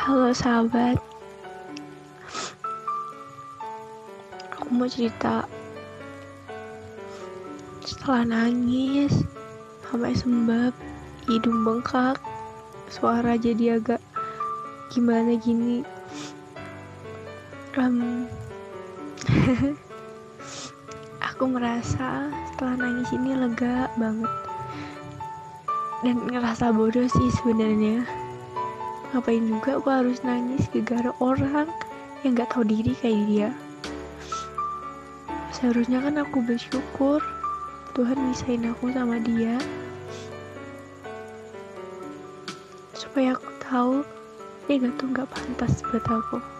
Halo sahabat. Aku mau cerita. Setelah nangis Sampai sembab Hidung bengkak Suara jadi agak Gimana gini. Um, Aku merasa Setelah nangis ini lega banget. Dan ngerasa bodoh sih sebenarnya ngapain juga aku harus nangis gara-gara orang yang gak tahu diri kayak dia? Seharusnya kan aku bersyukur Tuhan misahin aku sama dia. Supaya aku tahu dia gak tuh gak pantas buat aku